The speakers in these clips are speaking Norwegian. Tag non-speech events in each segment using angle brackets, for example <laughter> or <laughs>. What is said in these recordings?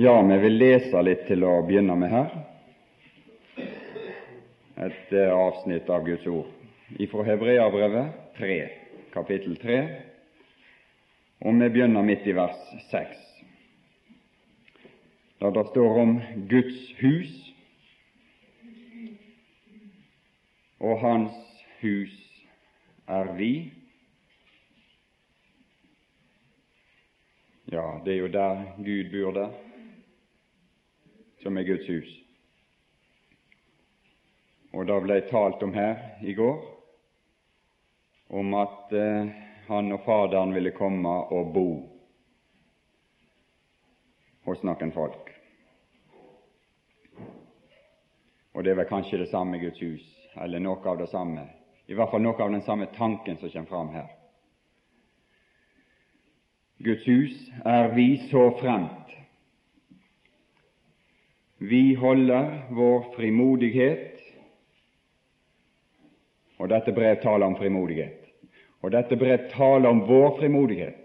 Ja, vi vil lese litt til å begynne med her. Et eh, avsnitt av Guds ord ifra Hebreabrevet 3, kapittel 3, og vi begynner midt i vers 6, der det står om Guds hus, og Hans hus er vi. Ja, det er jo der Gud bor der som er Guds hus. Og det ble talt om her i går om at eh, han og Faderen ville komme og bo hos noen folk. Og det er vel kanskje det samme Guds hus, eller noe av det samme, i hvert fall noe av den samme tanken som kommer fram her. Guds hus er vi så fremt vi holder vår frimodighet Og dette brev taler om frimodighet. Og dette brev taler om vår frimodighet.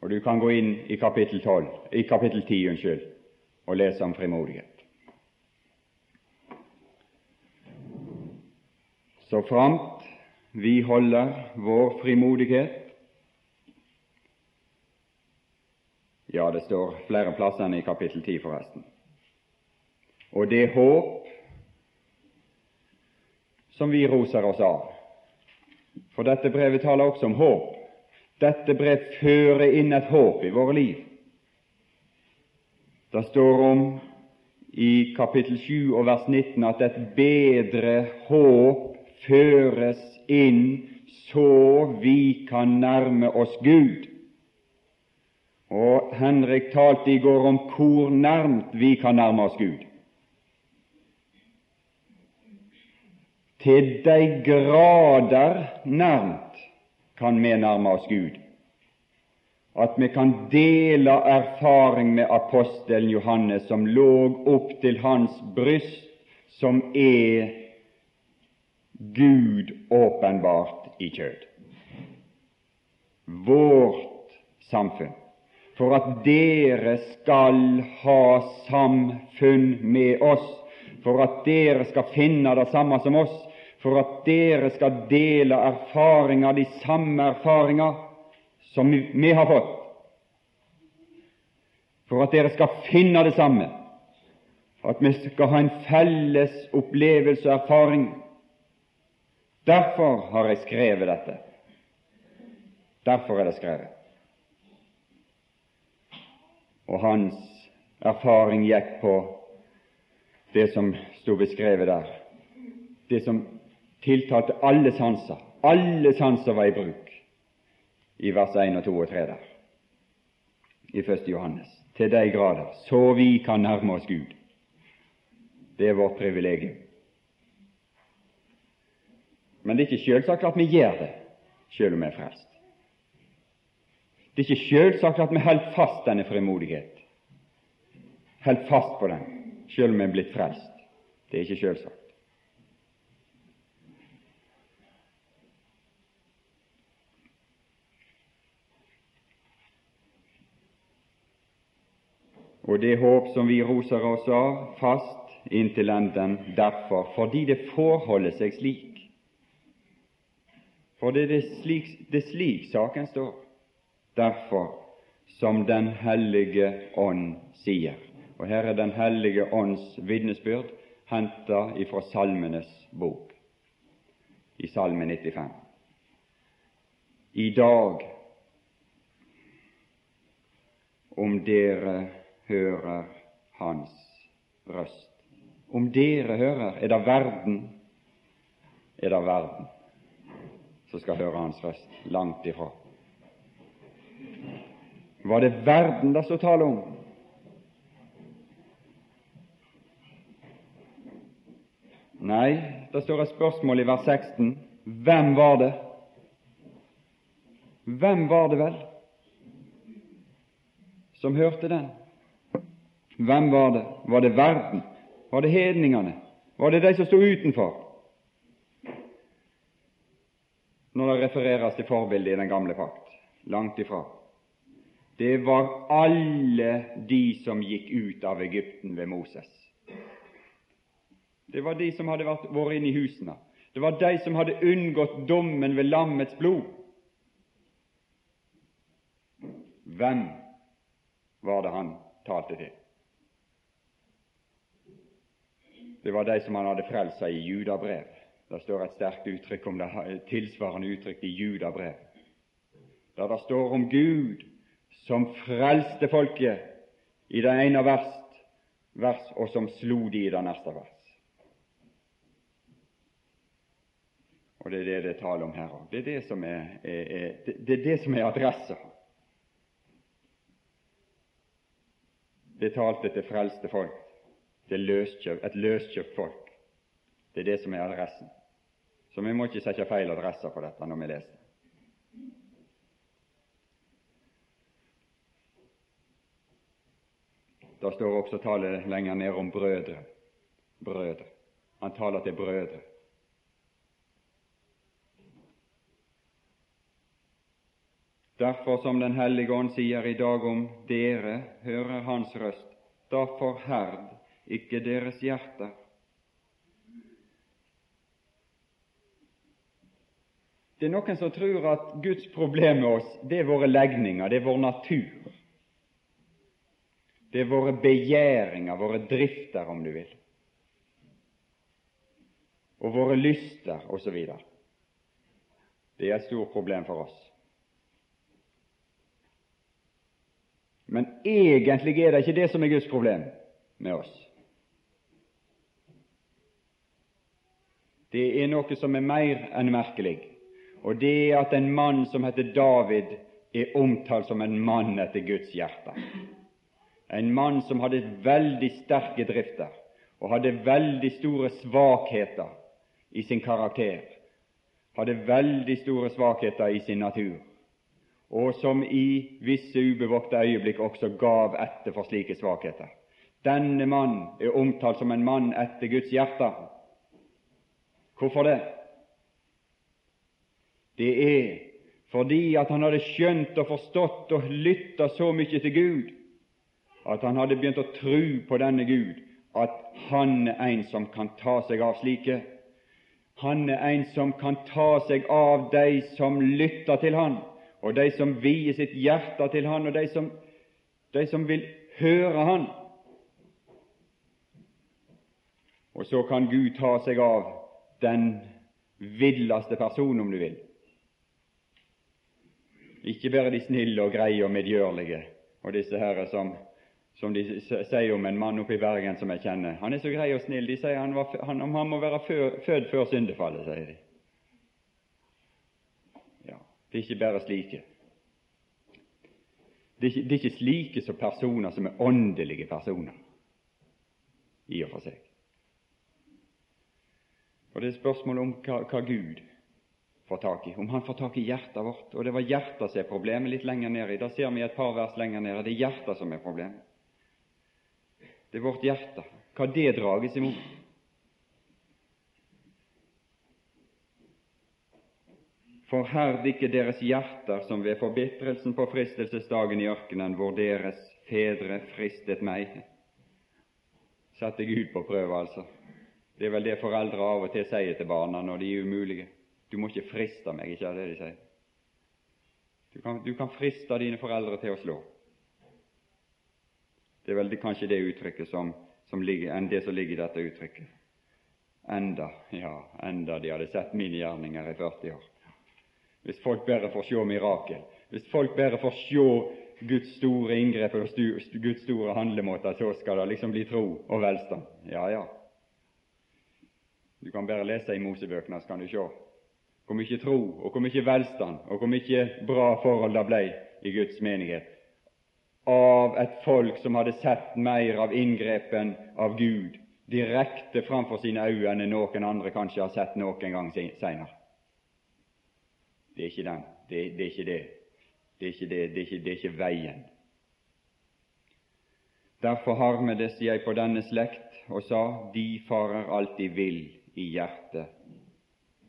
Og du kan gå inn i kapittel 12, i kapittel 10 unnskyld, og lese om frimodighet. Så framt vi holder vår frimodighet Ja, det står flere plasser enn i kapittel 10, forresten og det håp som vi roser oss av. For dette brevet taler også om håp. Dette brev fører inn et håp i våre liv. Det står om i kapittel 7 og vers 19 at et bedre håp føres inn så vi kan nærme oss Gud. Og Henrik talte i går om hvor nærmt vi kan nærme oss Gud. Til de grader nærmt kan vi nærme oss Gud, at vi kan dele erfaring med apostelen Johannes, som lå opp til hans bryst, som er Gud åpenbart i kjød. Vårt samfunn. For at dere skal ha samfunn med oss, for at dere skal finne det samme som oss, for at dere skal dele erfaringer, de samme erfaringer som vi har fått, for at dere skal finne det samme, at vi skal ha en felles opplevelse og erfaring. Derfor har jeg skrevet dette. Derfor er det skrevet. Og hans erfaring gikk på det som sto beskrevet der, det som tiltalte alle sanser. Alle sanser var i bruk i vers 1 og 2 og 3 der, i 1. Johannes. Til de grader så vi kan nærme oss Gud. Det er vårt privilegium. Men det er ikke selvsagt at vi gjør det selv om vi er frelst. Det er ikke selvsagt at vi holder fast denne frimodighet, holder fast på den selv om vi er blitt frelst. Det er ikke selvsagt. Og det håp som vi roser oss av, fast inntil enden derfor, fordi det forholder seg slik. For det er slik, det er slik saken står. Derfor, som Den hellige ånd sier. Og her er Den hellige ånds vitnesbyrd henta ifra Salmenes bok, i Salme 95. I dag, om dere hører Hans røst. Om dere hører, er det verden, er det verden som skal høre Hans røst. Langt ifra. Var det verden det står tale om? Nei, det står et spørsmål i vers 16. Hvem var det? Hvem var det vel som hørte den? Hvem var det? Var det verden? Var det hedningene? Var det de som sto utenfor? Når det refereres til forbildet i den gamle pakt. Langt ifra. det var alle de som gikk ut av Egypten ved Moses. Det var de som hadde vært, vært inne i husene. Det var de som hadde unngått dommen ved lammets blod. Hvem var det han talte til? Det var de som han hadde frelst seg i judabrev. Det står et sterkt uttrykk om det, tilsvarende uttrykk i judabrev, der det står om Gud som frelste folket i det ene vers, vers og som slo de i det neste vers. Og Det er det det er tale om her òg. Det, er det, som er, er, det er det som er adressa. Det talte til frelste folk løskjøp, et løskjøpt folk. Det er det som er adressen. Så vi må ikke sette feil adresser på dette når vi leser. Det står også tale lenger ned om brødre. Brødre. Han taler til brødre. Derfor, som Den hellige ånd sier i dag om dere hører Hans røst, da forherd ikke deres hjerter. Det er noen som tror at Guds problem med oss, det er våre legninger, det er vår natur. Det er våre begjæringer, våre drifter, om du vil, og våre lyster osv. Det er et stort problem for oss. Men egentlig er det ikke det som er Guds problem med oss. Det er noe som er mer enn merkelig, og det er at en mann som heter David, er omtalt som en mann etter Guds hjerte. En mann som hadde veldig sterke drifter og hadde veldig store svakheter i sin karakter, hadde veldig store svakheter i sin natur, og som i visse ubevokte øyeblikk også gav etter for slike svakheter. Denne mann er omtalt som en mann etter Guds hjerte. Hvorfor det? Det er fordi at han hadde skjønt og forstått og lytta så mye til Gud at han hadde begynt å tru på denne Gud, at han er en som kan ta seg av slike. Han er en som kan ta seg av de som lytter til han, og de som vier sitt hjerte til han, og de som, de som vil høre han. Og så kan Gud ta seg av den villeste person, om du vil. Ikke bare de snille og greie og medgjørlige og disse herre som, som de sier om en mann oppe i Bergen som jeg kjenner. Han er så grei og snill. De sier han, var, han, han må være født før syndefallet, sier de. Ja, Det er ikke bare slike. Det er, ikke, det er ikke slike som personer som er åndelige personer, i og for seg. Og det er spørsmålet om hva, hva, Gud får tak i, om Han får tak i hjertet vårt. Og det var hjertet som er problemet litt lenger nede. Da ser vi et par vers lenger nede. Det er hjertet som er problemet. Det er vårt hjerte, hva det drages imot. Forherd ikke deres hjerter som ved forbitrelsen på fristelsesdagen i ørkenen, hvor deres fedre fristet meg. Satte Gud på prøve, altså. Det er vel det foreldre av og til sier til barna når de er umulige. Du må ikke friste meg, ikke er det de sier. Du kan, du kan friste dine foreldre til å slå. Det er vel det, kanskje det uttrykket som, som ligger, enn det som ligger i dette uttrykket. Enda, ja, enda de hadde sett mine gjerninger i 40 år. Hvis folk bare får se mirakel, hvis folk bare får se Guds store inngrep og Guds store handlemåter, så skal det liksom bli tro og velstand. Ja, ja, du kan bare lese i Mosebøkene, så kan du se hvor mye tro og hvor mye velstand og hvor mye bra forhold det ble i Guds menighet av et folk som hadde sett mer av inngrepen av Gud direkte framfor sine øyne enn noen andre kanskje har sett noen gang senere. Det er ikke den. Det, det er ikke det. Det er ikke det. Det er ikke, det er ikke veien. Derfor harmedes jeg på denne slekt og sa, de farer alltid vill i hjertet,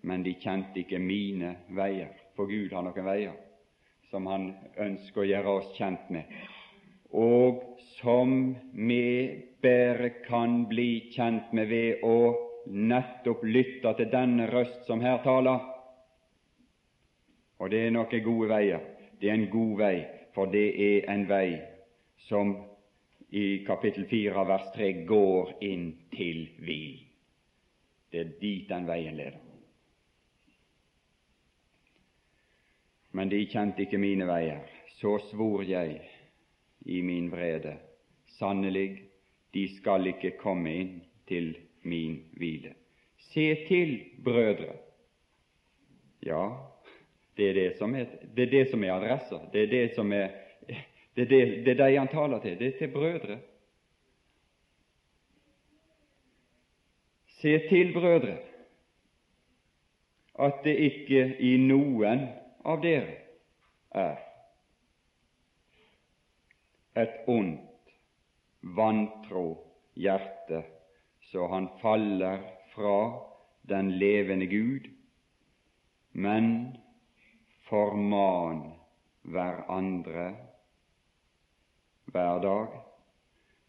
men de kjente ikke mine veier, for Gud har noen veier som han ønsker å gjøre oss kjent med, og som vi bare kan bli kjent med ved å nettopp lytte til denne røst som her taler. Og det er noen gode veier. Det er en god vei, for det er en vei som i kapittel 4 vers 3 går inn til hvil. Det er dit den veien leder. Men de kjente ikke mine veier. Så svor jeg i min vrede. Sannelig, de skal ikke komme inn til min hvile. Se til, brødre. Ja, det er det som er, det er, det som er adressa. Det er det som er det er, det, det er de han taler til. Det er til brødre. Se til, brødre, at det ikke i noen av dere er et ondt, vantro hjerte, så han faller fra den levende Gud, men forman hverandre hver dag.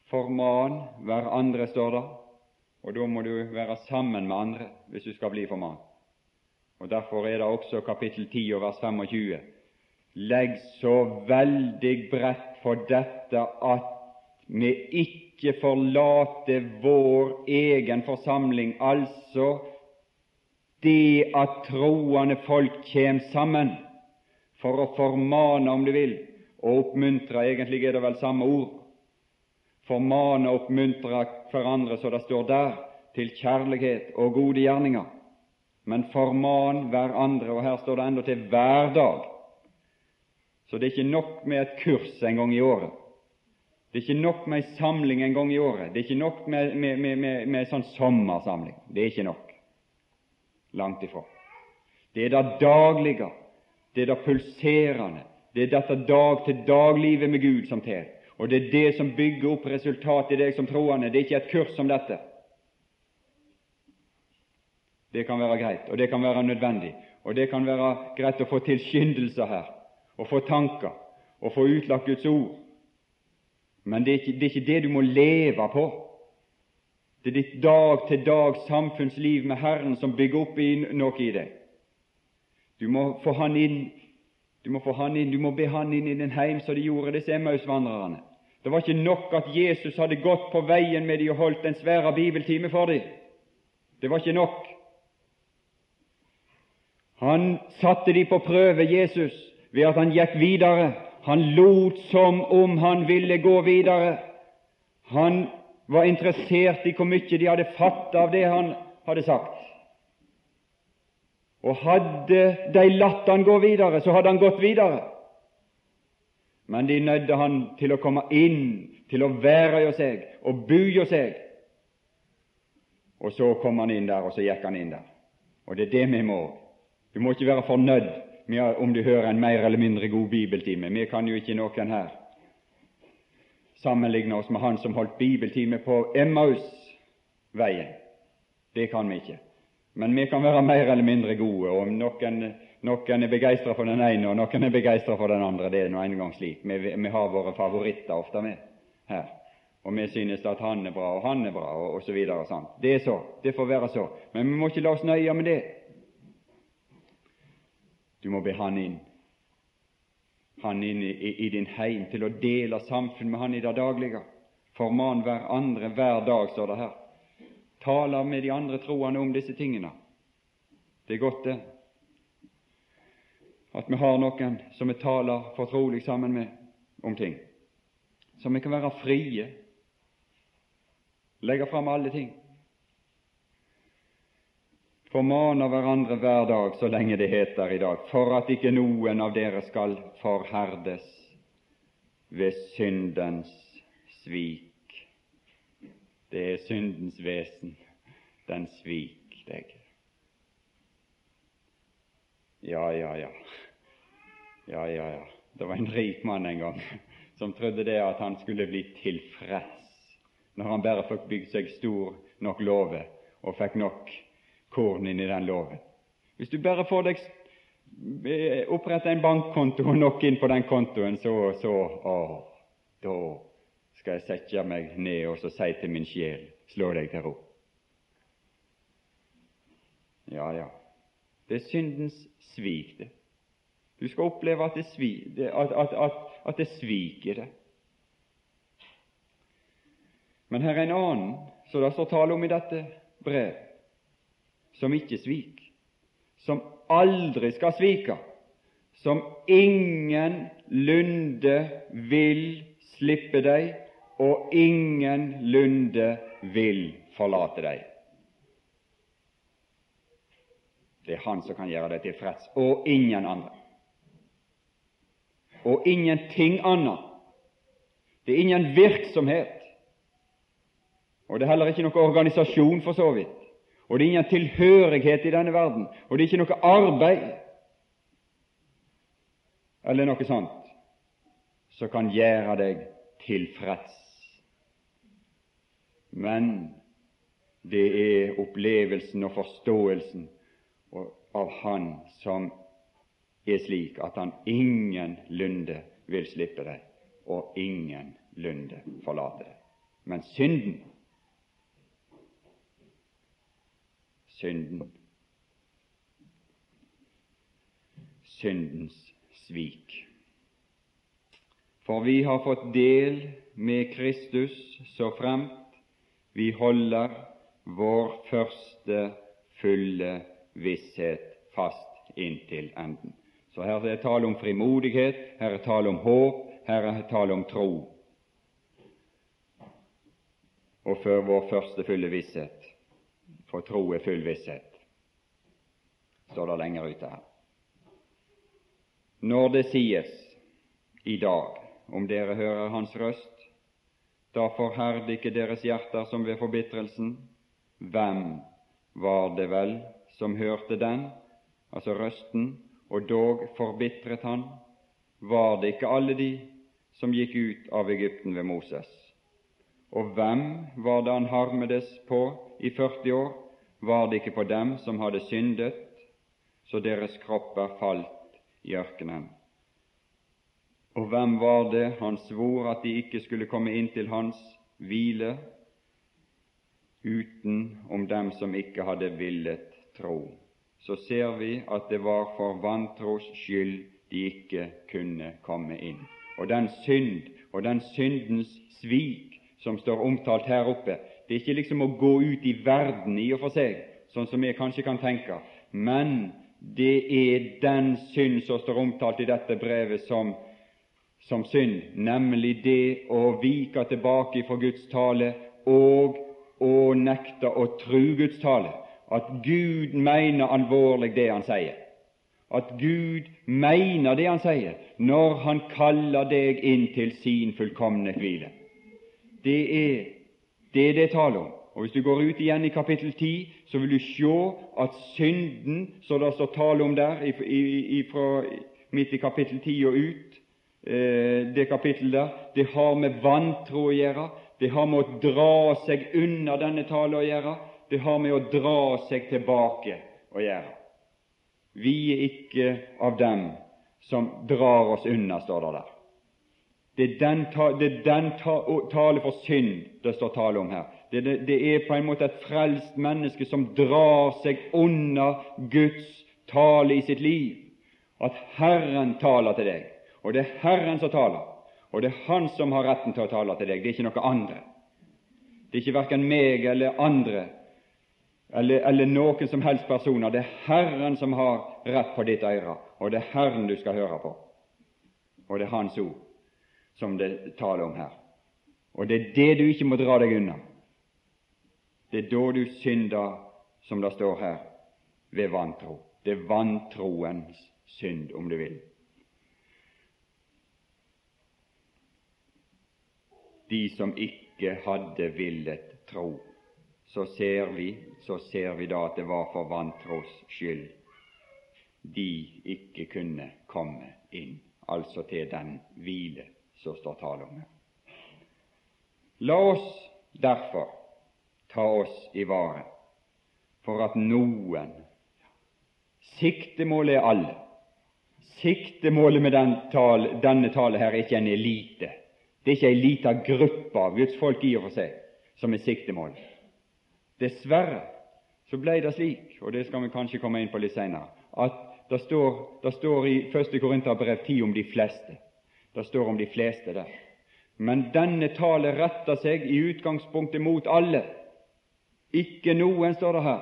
Forman hverandre, står det, og da må du være sammen med andre hvis du skal bli formant. Og Derfor er det også kapittel 10 og vers 25. Legg så veldig bredt for dette at vi ikke forlater vår egen forsamling, altså det at troende folk kommer sammen for å formane, om du vil, og oppmuntre. Egentlig er det vel samme ord. Formane og oppmuntre hverandre, så det står der, til kjærlighet og gode gjerninger men forman hverandre, og her står det enda til hver dag. Så det er ikke nok med et kurs en gang i året. Det er ikke nok med ei samling en gang i året. Det er ikke nok med, med, med, med, med sånn sommersamling. Det er ikke nok. Langt ifra. Det er det daglige, det er det pulserende, det er dette dag-til-dag-livet med Gud som til. Og det er det som bygger opp resultatet i deg som troende. Det er ikke et kurs som dette. Det kan være greit, og det kan være nødvendig, og det kan være greit å få tilskyndelser her, og få tanker, og få utlagt Guds ord. Men det er, ikke, det er ikke det du må leve på. Det er ditt dag-til-dag samfunnsliv med Herren som bygger opp noe i deg. Du må få Han inn, du må få Han inn, du må be Han inn i din heim, som de gjorde, disse Emmausvandrerne. Det var ikke nok at Jesus hadde gått på veien med dem og holdt en svære bibeltime for dem. Det var ikke nok. Han satte de på prøve, Jesus, ved at han gikk videre. Han lot som om han ville gå videre. Han var interessert i hvor mye de hadde fattet av det han hadde sagt. Og hadde de latt han gå videre, så hadde han gått videre. Men de nødde han til å komme inn, til å være hos seg og bo hos seg. Og så kom han inn der, og så gikk han inn der. Og det er det vi må. Du må ikke være fornøyd med om du hører en mer eller mindre god bibeltime. Vi kan jo ikke noen her sammenligne oss med han som holdt bibeltime på Emmausveien. Det kan vi ikke. Men vi kan være mer eller mindre gode, og om noen, noen er begeistra for den ene, og noen er begeistra for den andre, det er nå engang slik. Vi, vi, har våre favoritter ofte med her. Og vi synes at han er bra, og han er bra, og osv. Sånn. Det er så. Det får være så. Men vi må ikke la oss nøye med det. Du må be Han inn. Han inn i, i, i din heim til å dele samfunn med Han i det daglige. Forman hverandre hver dag, står det her. Taler med de andre troende om disse tingene. Det er godt, det. At vi har noen som vi taler fortrolig sammen med om ting. Så vi kan være frie, legge fram alle ting formane hverandre hver dag så lenge det heter i dag, for at ikke noen av dere skal forherdes ved syndens svik. Det er syndens vesen. Den svik deg. Ja, ja, ja. Ja, ja, ja. Det var en rik mann en gang <laughs> som trodde det at han skulle bli tilfreds når han bare fikk bygd seg stor nok låve og fikk nok korn inn i den låven. Hvis du bare får deg opprette en bankkonto og nok inn på den kontoen, så, så å, da skal jeg sette meg ned og så si til min sjel slå deg til ro. Ja, ja, det er syndens svik, det. Du skal oppleve at det, svi, at, at, at, det sviker det. Men her er en annen som det står tale om i dette brev, som ikke svik, som aldri skal svike, som ingenlunde vil slippe deg, og ingenlunde vil forlate deg. Det er Han som kan gjøre deg tilfreds, og ingen andre. Og ingenting annet. Det er ingen virksomhet og det er heller ikke noe organisasjon, for så vidt. Og det er ingen tilhørighet i denne verden, og det er ikke noe arbeid eller noe sånt som kan gjøre deg tilfreds. Men det er opplevelsen og forståelsen av Han som er slik at Han ingenlunde vil slippe deg, og ingenlunde forlate deg. Men synden synden. Syndens svik. For vi har fått del med Kristus så fremt vi holder vår første fulle visshet fast inntil enden. Så her er det tale om frimodighet, her er tale om håp, her er det tale om tro. Og før vår første fulle visshet for tro er full visshet, står det lenger ute her. Når det sies i dag, om dere hører Hans røst, da forherd ikke deres hjerter som ved forbitrelsen. Hvem var det vel som hørte den, altså røsten, og dog forbitret han? Var det ikke alle de som gikk ut av Egypten ved Moses? Og hvem var det han harmedes på i 40 år? Var det ikke på dem som hadde syndet, så deres kropper falt i ørkenen? Og hvem var det han svor at de ikke skulle komme inn til hans hvile, uten om dem som ikke hadde villet tro? Så ser vi at det var for vantros skyld de ikke kunne komme inn. Og den synd og den syndens svik som står omtalt her oppe. Det er ikke liksom å gå ut i verden i og for seg, sånn som vi kanskje kan tenke, men det er den synd som står omtalt i dette brevet som, som synd, nemlig det å vike tilbake fra Guds tale og å nekte å tru Guds tale. At Gud mener alvorlig det Han sier. At Gud mener det Han sier når Han kaller deg inn til sin fullkomne hvile det er det det er tale om. Og Hvis du går ut igjen i kapittel 10, så vil du se at synden, som det står tale om der, fra midt i kapittel 10 og ut, eh, det kapittelet der, det har med vantro å gjøre. Det har med å dra seg unna denne tale å gjøre. Det har med å dra seg tilbake å gjøre. Vi er ikke av dem som drar oss unna, står det der. Det er den, det er den tale for synd det står tale om her. Det, det, det, er på en måte et frelst menneske som drar seg unna Guds tale i sitt liv. At Herren taler til deg, og det er Herren som taler. Og det er Han som har retten til å tale til deg, det er ikke noe andre. Det er ikke verken meg eller andre eller, eller noen som helst personer. Det er Herren som har rett på ditt øre, og det er Herren du skal høre på. Og det er Hans ord som det taler om her. Og det er det du ikke må dra deg unna. Det er da du synder, som det står her, ved vantro. Det er vantroens synd, om du vil. De som ikke hadde villet tro. Så ser vi, så ser vi da at det var for vantros skyld de ikke kunne komme inn, altså til den hvile som står tale om her. La oss derfor ta oss i vare for at noen Siktemålet er alle. Siktemålet med den tale, denne tale her er ikke en elite. Det er ikke en liten gruppe av Guds folk i og for seg som er siktemålet. Dessverre så ble det slik, og det skal vi kanskje komme inn på litt senere, at det står, det står i 1. Korinterbrev 10 om de fleste. Det står om de fleste der. Men denne tale retter seg i utgangspunktet mot alle. Ikke noen, står det her,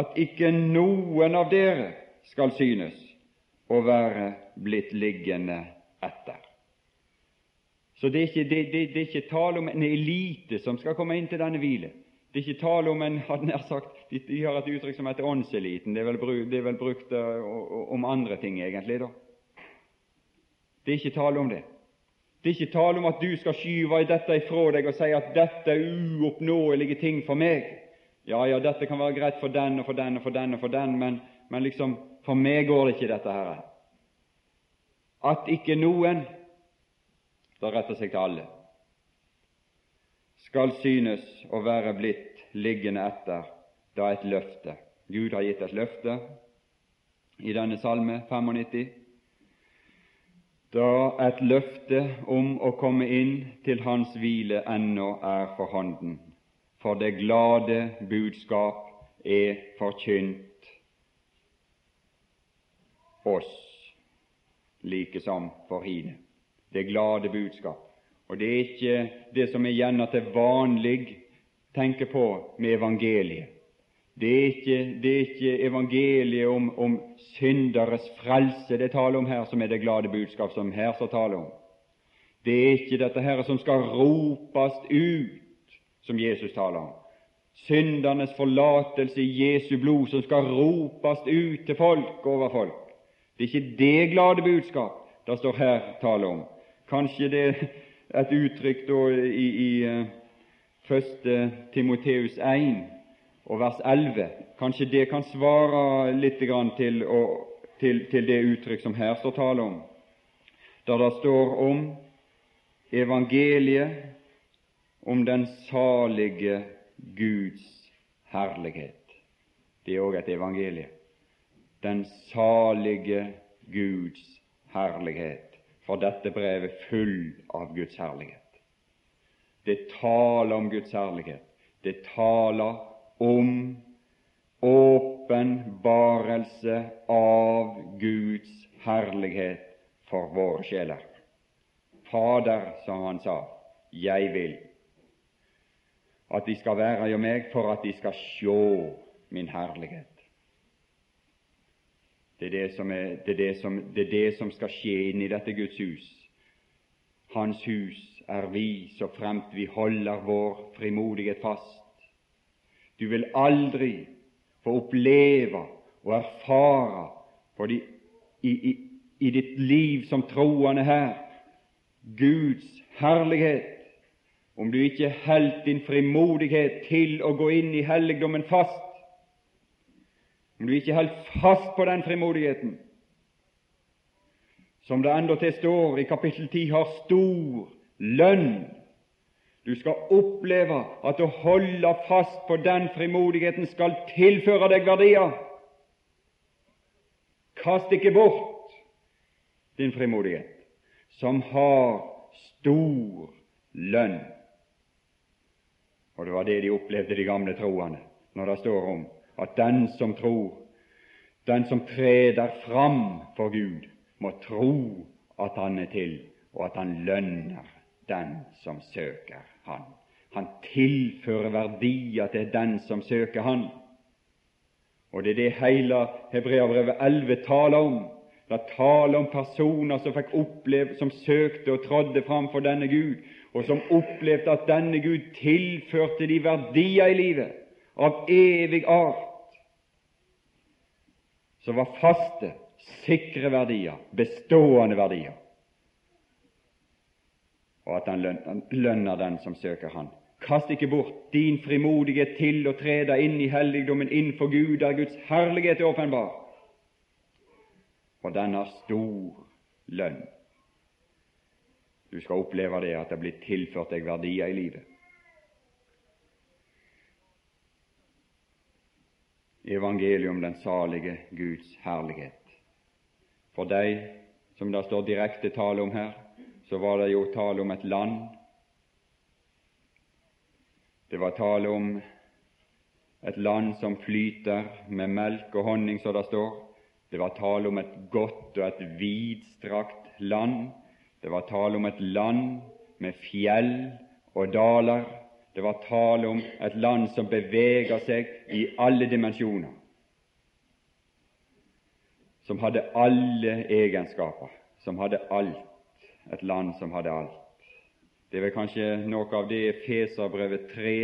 at ikke noen av dere skal synes å være blitt liggende etter. Så det er, ikke, det, det, det er ikke tale om en elite som skal komme inn til denne hvile. Det er ikke tale om en hadde nær sagt, De, har et uttrykk som heter åndseliten. Det er vel, bruk, det er vel brukt uh, om andre ting, egentlig. da. Det er ikke tale om det. Det er ikke tale om at du skal skyve dette ifra deg og si at dette er uoppnåelige ting for meg. Ja, ja, dette kan være greit for den og for den og for den, og for den, men, men liksom, for meg går det ikke, dette her. At ikke noen Det retter seg til alle skal synes å være blitt liggende etter da et løfte. Gud har gitt et løfte i denne salme 95. Da et løfte om å komme inn til Hans hvile ennå er for hånden, for det glade budskap er forkynt oss, like som for hine. Det glade budskap. Og det er ikke det som er gjerne til vanlig tenker på med evangeliet. Det er ikke, det er ikke evangeliet om, om synderes frelse det taler om her, som er det glade budskap som her står tale om. Det er ikke dette her som skal ropes ut, som Jesus taler om. Syndernes forlatelse i Jesu blod som skal ropes ut til folk over folk. Det er ikke det glade budskap det står her tale om. Kanskje det et uttrykk da i, i 1. Timoteus 1 og vers 11. Kanskje det kan svare litt til, og, til, til det uttrykk som her står tale om, der det står om evangeliet, om den salige Guds herlighet. Det er òg et evangelie. Den salige Guds herlighet for dette brevet full av Guds herlighet. Det taler om Guds herlighet. Det taler om åpenbarelse av Guds herlighet for våre sjeler. Fader, som han sa, jeg vil at de skal være hos meg for at de skal sjå min herlighet. Det er det, som er, det, er det, som, det er det som skal skje inni dette Guds hus. Hans hus er vi så fremt vi holder vår frimodighet fast. Du vil aldri få oppleve og erfare de, i, i, i ditt liv som troende her Guds herlighet om du ikke holdt din frimodighet til å gå inn i helligdommen fast om du ikke holder fast på den frimodigheten, som det endatil står i kapittel 10 har stor lønn. Du skal oppleve at å holde fast på den frimodigheten skal tilføre deg verdier. Kast ikke bort din frimodighet, som har stor lønn. Og det var det de opplevde, de gamle troende, når det står om at den som tror, den som treder fram for Gud, må tro at Han er til, og at Han lønner den som søker Han. Han tilfører verdier til den som søker Han. Og det er det hele Hebreabrevet 11 taler om. Det taler om personer som fikk oppleve, som søkte og trådde fram for denne Gud, og som opplevde at denne Gud tilførte de verdier i livet av evig art, som var faste, sikre verdier, bestående verdier, og at han lønner den som søker Han. Kast ikke bort din frimodighet til å tre deg inn i helligdommen innenfor Gud, der Guds herlighet er åpenbar, for den har stor lønn. Du skal oppleve det at det blir tilført deg verdier i livet. Evangeliet om den salige Guds herlighet. For deg som det står direkte tale om her, så var det jo tale om et land. Det var tale om et land som flyter med melk og honning, som det står. Det var tale om et godt og et vidstrakt land. Det var tale om et land med fjell og daler. Det var tale om et land som beveger seg i alle dimensjoner, som hadde alle egenskaper, som hadde alt. Et land som hadde alt. Det er vel kanskje noe av det Feserbrevet 3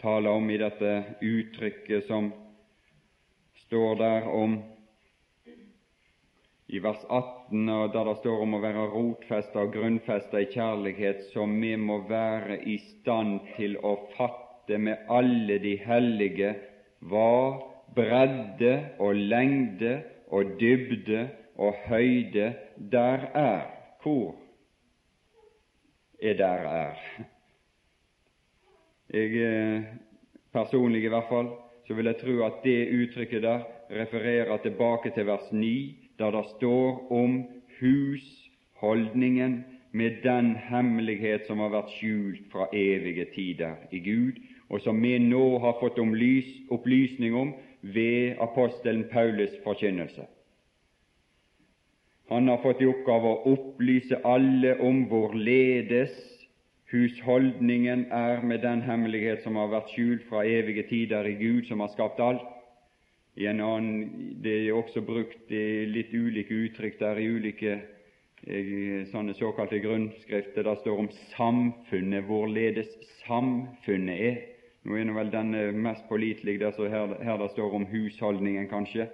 taler om i dette uttrykket som står der om i vers 18, der det står om å være rotfesta og grunnfesta i kjærlighet, som vi må være i stand til å fatte med alle de hellige hva bredde og lengde og dybde og høyde der er. Hvor er der er? Jeg eh, personlig i hvert fall så vil jeg tro at det uttrykket der refererer tilbake til vers 9 der det står om husholdningen med den hemmelighet som har vært skjult fra evige tider i Gud, og som vi nå har fått opplysning om ved apostelen Paulus' forkynnelse. Han har fått i oppgave å opplyse alle om hvorledes husholdningen er med den hemmelighet som har vært skjult fra evige tider i Gud, som har skapt alt. I en annen, Det er også brukt litt ulike uttrykk der i ulike eh, sånne såkalte grunnskrifter. Det står om samfunnet, hvorledes samfunnet er. Nå er nå vel den mest pålitelig der så her, her det står om husholdningen, kanskje.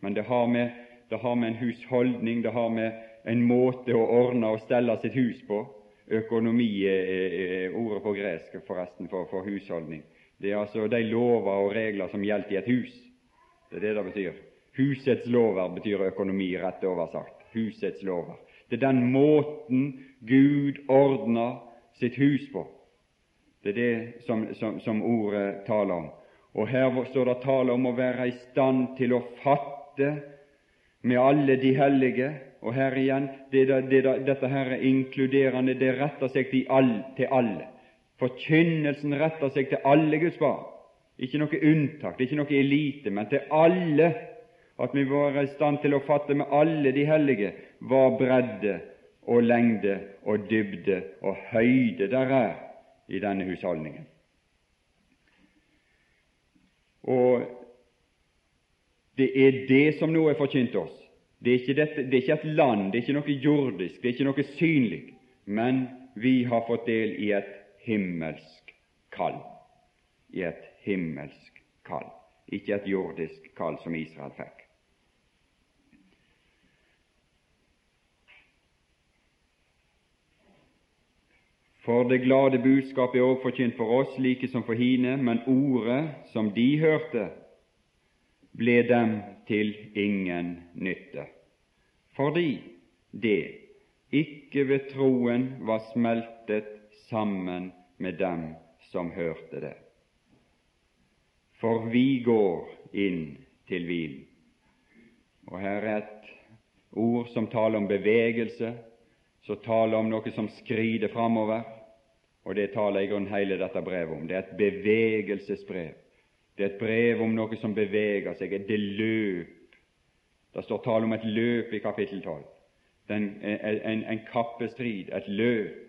Men det har, med, det har med en husholdning, det har med en måte å ordne og stelle sitt hus på. Økonomi er ordet på gresk forresten for, for husholdning. Det er altså de lover og regler som gjelder i et hus. Det er det det betyr. Husets lover betyr økonomi, rett oversagt. Husets lover. Det er den måten Gud ordner sitt hus på. Det er det som, som, som ordet taler om. Og her står det tale om å være i stand til å fatte med alle de hellige. Og her igjen, det, det, dette her er inkluderende, det retter seg til, all, til alle. Forkynnelsen retter seg til alle Guds barn. Ikke noe unntak, ikke noe elite, men til alle. At vi var i stand til å fatte med alle de hellige hva bredde og lengde og dybde og høyde der er i denne husholdningen. Og det er det som nå er forkynt oss. Det er, dette, det er, ikke et land, det er ikke noe jordisk, det er ikke noe synlig, men vi har fått del i et himmelsk kall. I et himmelsk kall, ikke et jordisk kall som Israel fikk. For det glade budskapet er òg forkynt for oss, like som for hine, men ordet som de hørte, ble dem til ingen nytte, fordi det ikke ved troen var smeltet sammen med dem som hørte det for vi går inn til hvilen. Og her er et ord som taler om bevegelse, som taler om noe som skrider framover, og det taler i grunnen hele dette brevet om. Det er et bevegelsesbrev. Det er et brev om noe som beveger seg, et løp. Det står tale om et løp i kapittel 12. En, en, en kappestrid, et løp.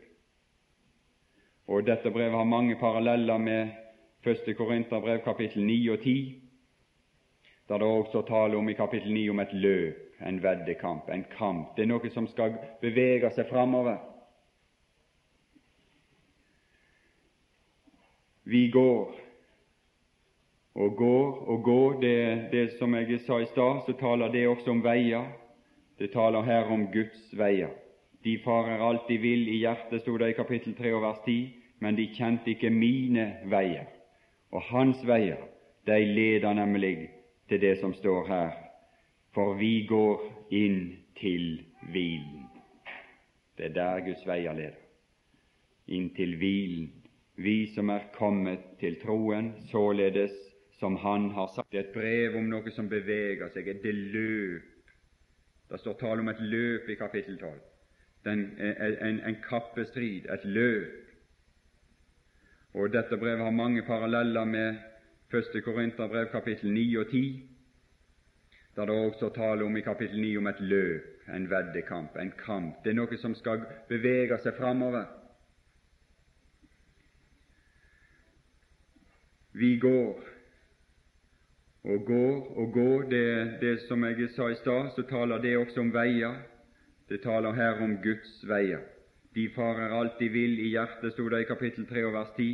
Og Dette brevet har mange paralleller med Første Korinterbrev kapittel 9 og 10, der det også taler om i kapittel 9 om et løp, en veddekamp, en kamp. Det er noe som skal bevege seg framover. Vi går og går og går. Det, det som jeg sa i stad, så taler det også om veier. Det taler her om Guds veier. De farer alt de vil i hjertet, sto det i kapittel 3 og vers 10, men de kjente ikke mine veier. Og hans veier, de leder nemlig til det som står her, for vi går inn til hvilen. Det er der Guds veier leder. Inn til hvilen. Vi som er kommet til troen, således som Han har sagt. Det er et brev om noe som beveger seg, et løp. Det står tale om et løp i kapittel 12. Den, en, en kappestrid, et løp. Og Dette brevet har mange paralleller med 1. Korinterbrev kapittel 9 og 10, der det også tale om i kapittel 9 om et løp, en veddekamp, en kamp. Det er noe som skal bevege seg framover. Vi går og går og går. Det, det som jeg sa i stad, så taler det også om veier. Det taler her om Guds veier. De farer alt de vil i hjertet, sto det i kapittel 3 og vers 10,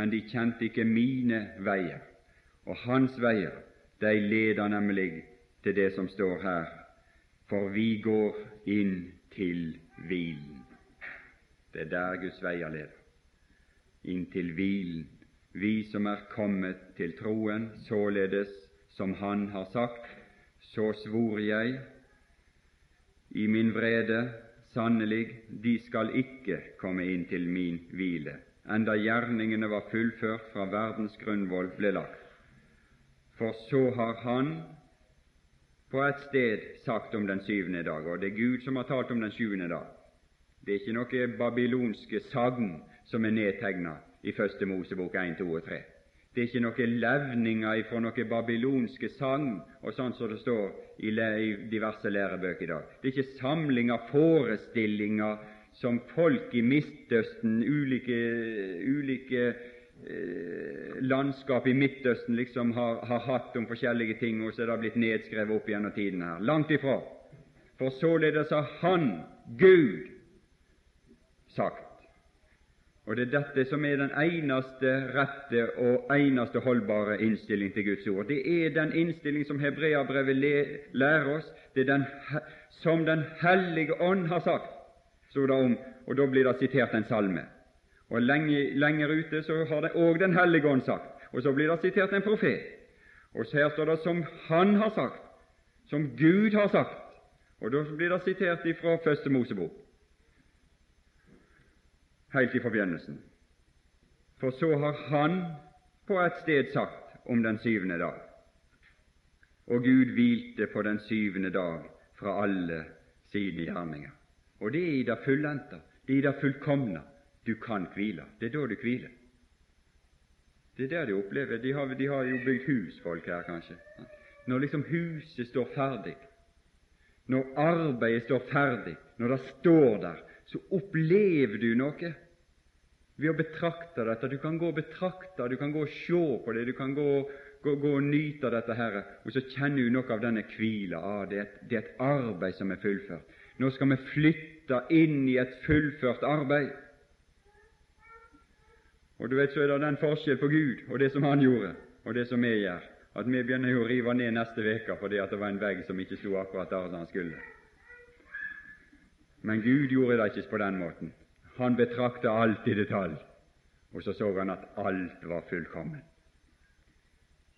men de kjente ikke mine veier. Og hans veier, de leder nemlig til det som står her, for vi går inn til hvilen. Det er der Guds veier leder. Inn til hvilen vi som er kommet til troen, således som Han har sagt, så svor jeg i min vrede, sannelig, de skal ikke komme inn til min hvile, enda gjerningene var fullført fra verdens grunnvoll ble lagt. For så har Han på et sted sagt om den syvende dag, og det er Gud som har talt om den sjuende dag. Det er ikke noe babylonske sagn som er nedtegnet i Første Mosebok 1, 2 og 3. Det er ikke noen levninger fra noen babylonske sang og sånn som det står i, diverse lærebøker i dag. Det er ikke samling av forestillinger som folk i Midtøsten, ulike, ulike eh, landskap i Midtøsten liksom har, har, hatt om forskjellige ting, og så er det blitt nedskrevet opp gjennom tiden her. Langt ifra. For således har Han, Gud, sagt og det er dette som er den eneste rette og eneste holdbare innstilling til Guds ord. Det er den innstilling som Hebreabrevet lærer oss, det er den som Den hellige ånd har sagt, sto det om, og da blir det sitert en salme. Og lenge, Lenger ute så har det òg Den hellige ånd sagt, og så blir det sitert en profet. Og så her står det 'som Han har sagt', som Gud har sagt, og da blir det sitert fra Første Mosebok helt i forbegynnelsen. For så har Han på et sted sagt om den syvende dag. Og Gud hvilte på den syvende dag fra alle sine gjerninger. Og det er i det fullendte, det er i det fullkomne du kan hvile. Det er da du hviler. Det er der de opplever De har, de har jo bygd hus, folk her, kanskje. Når liksom huset står ferdig, når arbeidet står ferdig, når det står der, så opplever du noe ved å betrakte dette. Du kan gå og betrakte, du kan gå og se på det, du kan gå, gå, gå og nyte dette her, og så kjenner du noe av denne hvila. Ah, det, det er et arbeid som er fullført. Nå skal vi flytte inn i et fullført arbeid. Og du vet, så er det den forskjell på Gud og det som Han gjorde, og det som vi gjør, at vi begynner å rive ned neste uke fordi at det var en vegg som ikke sto akkurat der som han skulle. Men Gud gjorde det ikke på den måten. Han betrakta alt i detalj, og så så han at alt var fullkommen.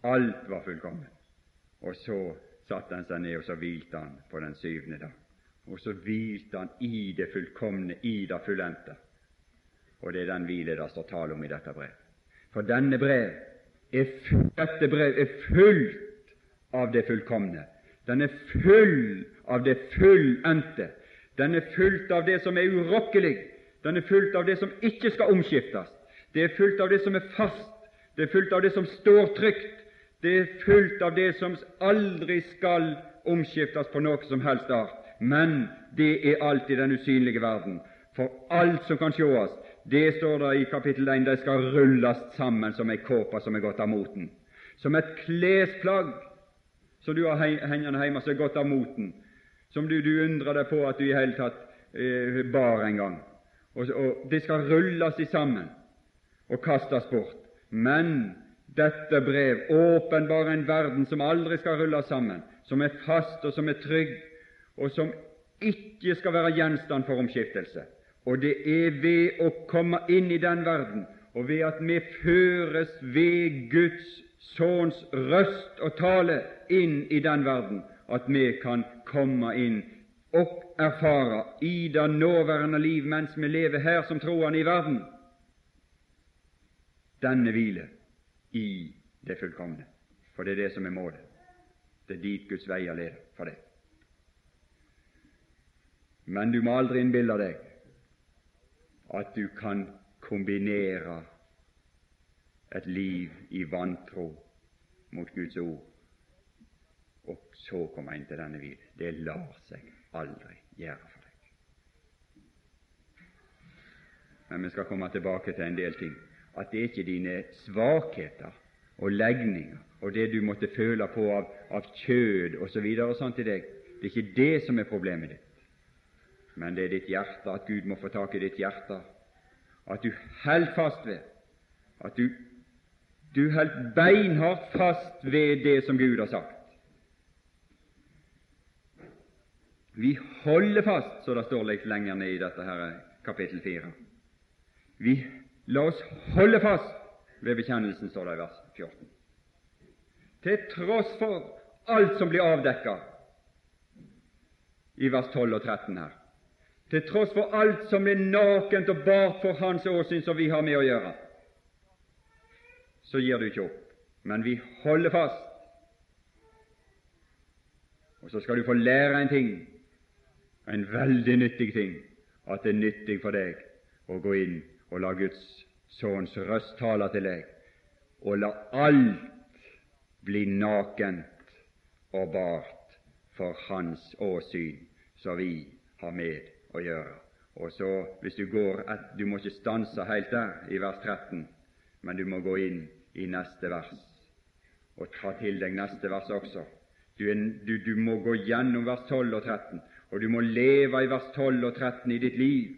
Alt var fullkommen. Og så satte han seg ned, og så hvilte han på den syvende dag. Og så hvilte han i det fullkomne, i det fullendte. Og det er den hvile det står tale om i dette brev. For denne brev er, dette brev er fullt av det fullkomne. Den er full av det fullendte. Den er fullt av det som er urokkelig. Den er fullt av det som ikke skal omskiftes. Det er fullt av det som er fast. Det er fullt av det som står trygt. Det er fullt av det som aldri skal omskiftes på noe som helst art. Men det er alt i den usynlige verden. For alt som kan sjåast, det står der i kapittel 1, det skal rulles sammen som ei kåpe som er gått av moten. Som et klesplagg som du har hengende hjemme som er gått av moten som du, du undrer deg på at du i hele tatt eh, bar en gang. Og, og Det skal rulles i sammen og kastes bort. Men dette brev åpenbarer en verden som aldri skal rulles sammen, som er fast og som er trygg, og som ikke skal være gjenstand for omskiftelse. Og det er ved å komme inn i den verden, og ved at vi føres ved Guds Sønns røst og tale inn i den verden, at vi kan komme inn og erfare i det nåværende liv mens vi lever her som troende i verden, denne hvile i det fullkomne. For det er det som er målet. Det er dit Guds veier leder for det. Men du må aldri innbille deg at du kan kombinere et liv i vantro mot Guds ord, og så komme inn til denne hvile. Det lar seg aldri gjøre for deg. Men vi skal komme tilbake til en del ting. At det er ikke dine svakheter og legninger og det du måtte føle på av, av kjød osv. og sånt i deg, det er ikke det som er problemet ditt. Men det er ditt hjerte, at Gud må få tak i ditt hjerte, at du holder fast ved, at du, du holder beinhardt fast ved det som Gud har sagt. Vi holder fast, så det står litt lenger ned i dette her kapittel 4. Vi la oss holde fast ved bekjennelsen, står det i vers 14. Til tross for alt som blir avdekket i vers 12 og 13 her, til tross for alt som er nakent og bart for Hans åsyn som vi har med å gjøre, så gir du ikke opp. Men vi holder fast. Og så skal du få lære en ting en veldig nyttig ting at det er nyttig for deg å gå inn og la Guds Sønns røst tale til deg, og la alt bli nakent og bart for Hans åsyn, som vi har med å gjøre. Og så, hvis du går et, Du må ikke stanse helt der i vers 13, men du må gå inn i neste vers og ta til deg neste vers også. Du, du, du må gå gjennom vers 12 og 13 og du må leve i vers 12 og 13 i ditt liv,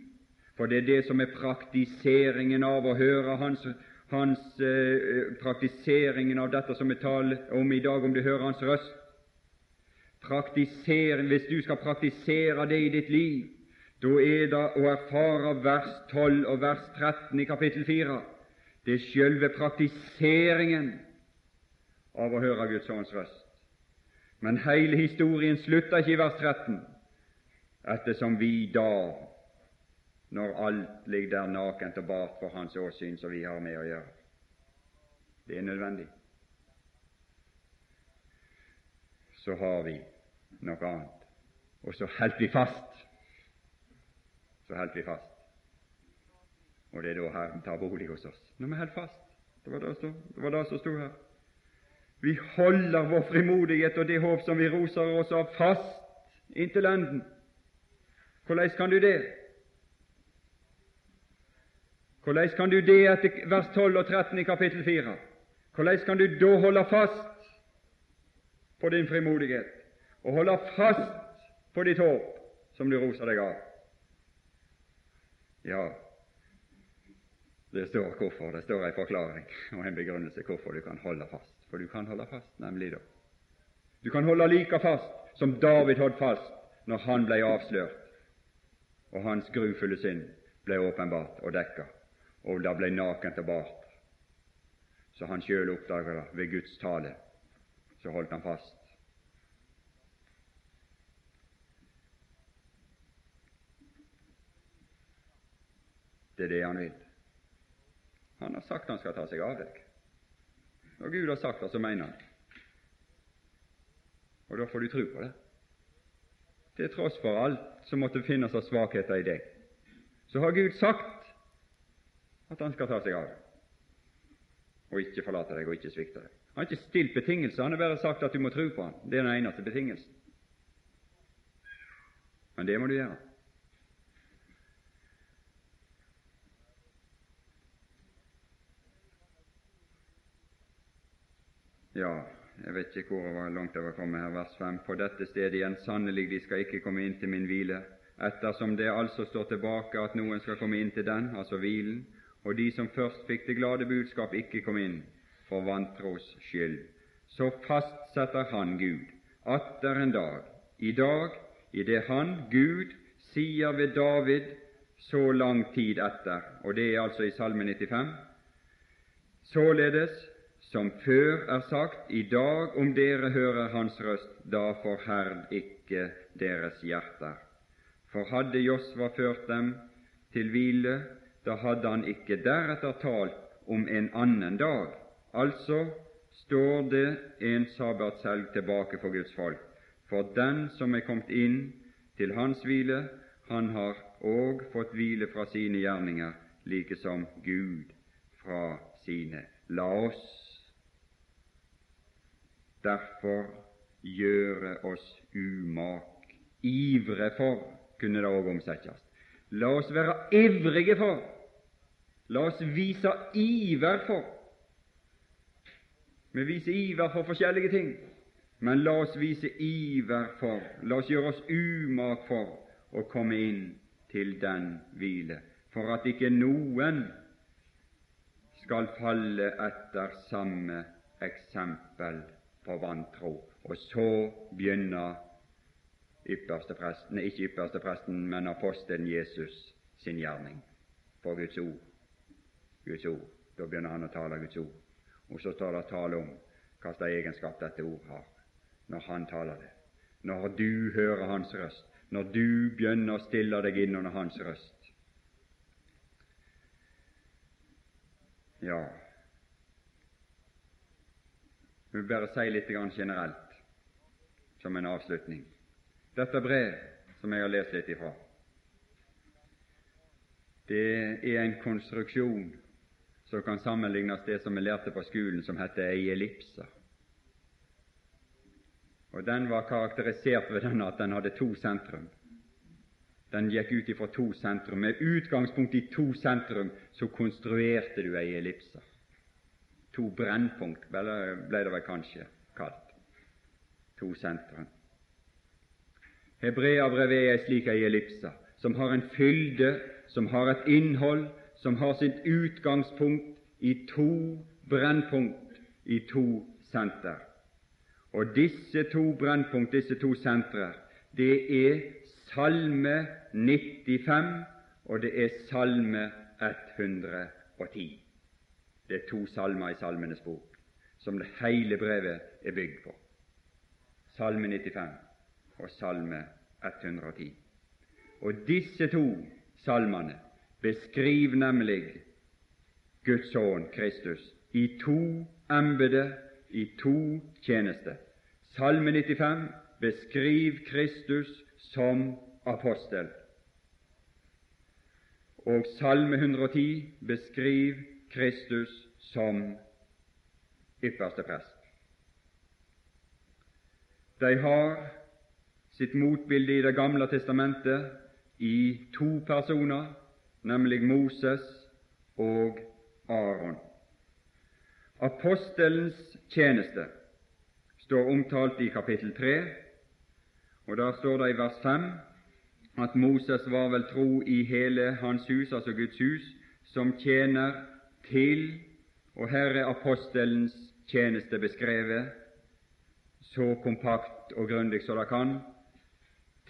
for det er det som er praktiseringen av å høre hans, hans eh, praktiseringen av dette som vi taler om i dag, om du hører hans røst. Praktisering, Hvis du skal praktisere det i ditt liv, da er det å erfare vers 12 og vers 13 i kapittel 4. Det er sjølve praktiseringen av å høre Guds ånds røst. Men hele historien slutter ikke i vers 13 ettersom vi da, når alt ligger der nakent og bart for Hans åsyn, som vi har med å gjøre. Det er nødvendig. Så har vi noe annet, og så holder vi fast. Så holder vi fast. Og det er da Herren tar bolig hos oss, når vi holder fast. Det var det, det var det som sto her. Vi holder vår frimodighet og det håp som vi roser oss av, fast inntil enden. Hvordan kan du det? Hvordan kan du det etter vers 12 og 13 i kapittel 4? Hvordan kan du da holde fast på din frimodighet og holde fast på ditt håp, som du roser deg av? Ja, det står hvorfor. Det står en forklaring og en begrunnelse hvorfor du kan holde fast. For du kan holde fast, nemlig da. Du kan holde like fast som David holdt fast når han ble avslørt og hans grufulle synd ble åpenbart og dekka, og det ble nakent og bart. Så han sjøl oppdaga det ved Guds tale. Så holdt han fast. Det er det han vil. Han har sagt han skal ta seg av deg. Når Gud har sagt det, så mener han Og da får du tro på det til tross for alt som måtte finnes av svakheter i deg, så har Gud sagt at Han skal ta seg av deg og ikke forlate deg og ikke svikte deg. Han har ikke stilt betingelser, han har bare sagt at du må tro på han. Det er den eneste betingelsen. Men det må du gjøre. Ja, jeg vet ikke hvor langt jeg var kommet her, vers 5. På dette stedet igjen, sannelig, de skal ikke komme inn til min hvile. Ettersom det altså står tilbake at noen skal komme inn til den, altså hvilen, og de som først fikk det glade budskap, ikke kom inn for vantros skyld, så fastsetter Han Gud atter en dag, i dag, i det Han, Gud, sier ved David så lang tid etter, og det er altså i Salme 95, således som før er sagt, i dag om dere hører Hans røst, da forherd ikke deres hjerter. For hadde Josva ført dem til hvile, da hadde han ikke deretter talt om en annen dag. Altså står det en sabbatshelg tilbake for Guds folk. For den som er kommet inn til hans hvile, han har òg fått hvile fra sine gjerninger, like som Gud fra sine. La oss derfor gjøre oss umak, ivre for, kunne det òg omsettes. La oss være ivrige for, la oss vise iver for. Vi viser iver for forskjellige ting, men la oss vise iver for, la oss gjøre oss umak for å komme inn til den hvile, for at ikke noen skal falle etter samme eksempel på vantro. Og så begynner ypperste presten, ikke ypperste presten, men apostelen Jesus sin gjerning på Guds ord. Guds ord. Da begynner han å tale Guds ord. Og så står det tale om hva slags egenskap dette ord har når han taler det. Når du hører hans røst, når du begynner å stille deg inn under hans røst. Ja, vi vil bare si litt generelt som en avslutning. Dette brev som jeg har lest litt ifra, det er en konstruksjon som kan sammenlignes det som vi lærte på skolen, som heter ei ellipse. Og Den var karakterisert ved den at den hadde to sentrum. Den gikk ut ifra to sentrum. Med utgangspunkt i to sentrum så konstruerte du ei ellipse. To brennpunkt ble det vel kanskje kalt. To sentre. Hebreabrevet er slik ei ellipse, som har en fylde, som har et innhold, som har sitt utgangspunkt i to brennpunkt, i to senter. Og disse to brennpunkt, disse to sentre, det er Salme 95 og det er Salme 110. Det er to salmer i Salmenes bok som det hele brevet er bygd på. Salme 95 og Salme 110. Og disse to salmene beskriver nemlig Guds sønn Kristus i to embeter, i to tjenester. Salme 95 beskriver Kristus som apostel, og Salme 110 beskriver Kristus som ypperste prest. De har sitt motbilde i Det gamle testamentet i to personer, nemlig Moses og Aron. Apostelens tjeneste står omtalt i kapittel 3, og der står det i vers 5 at Moses var vel tro i hele hans hus, altså Guds hus, som tjener til Og her er apostelens tjeneste beskrevet så kompakt og grundig som det kan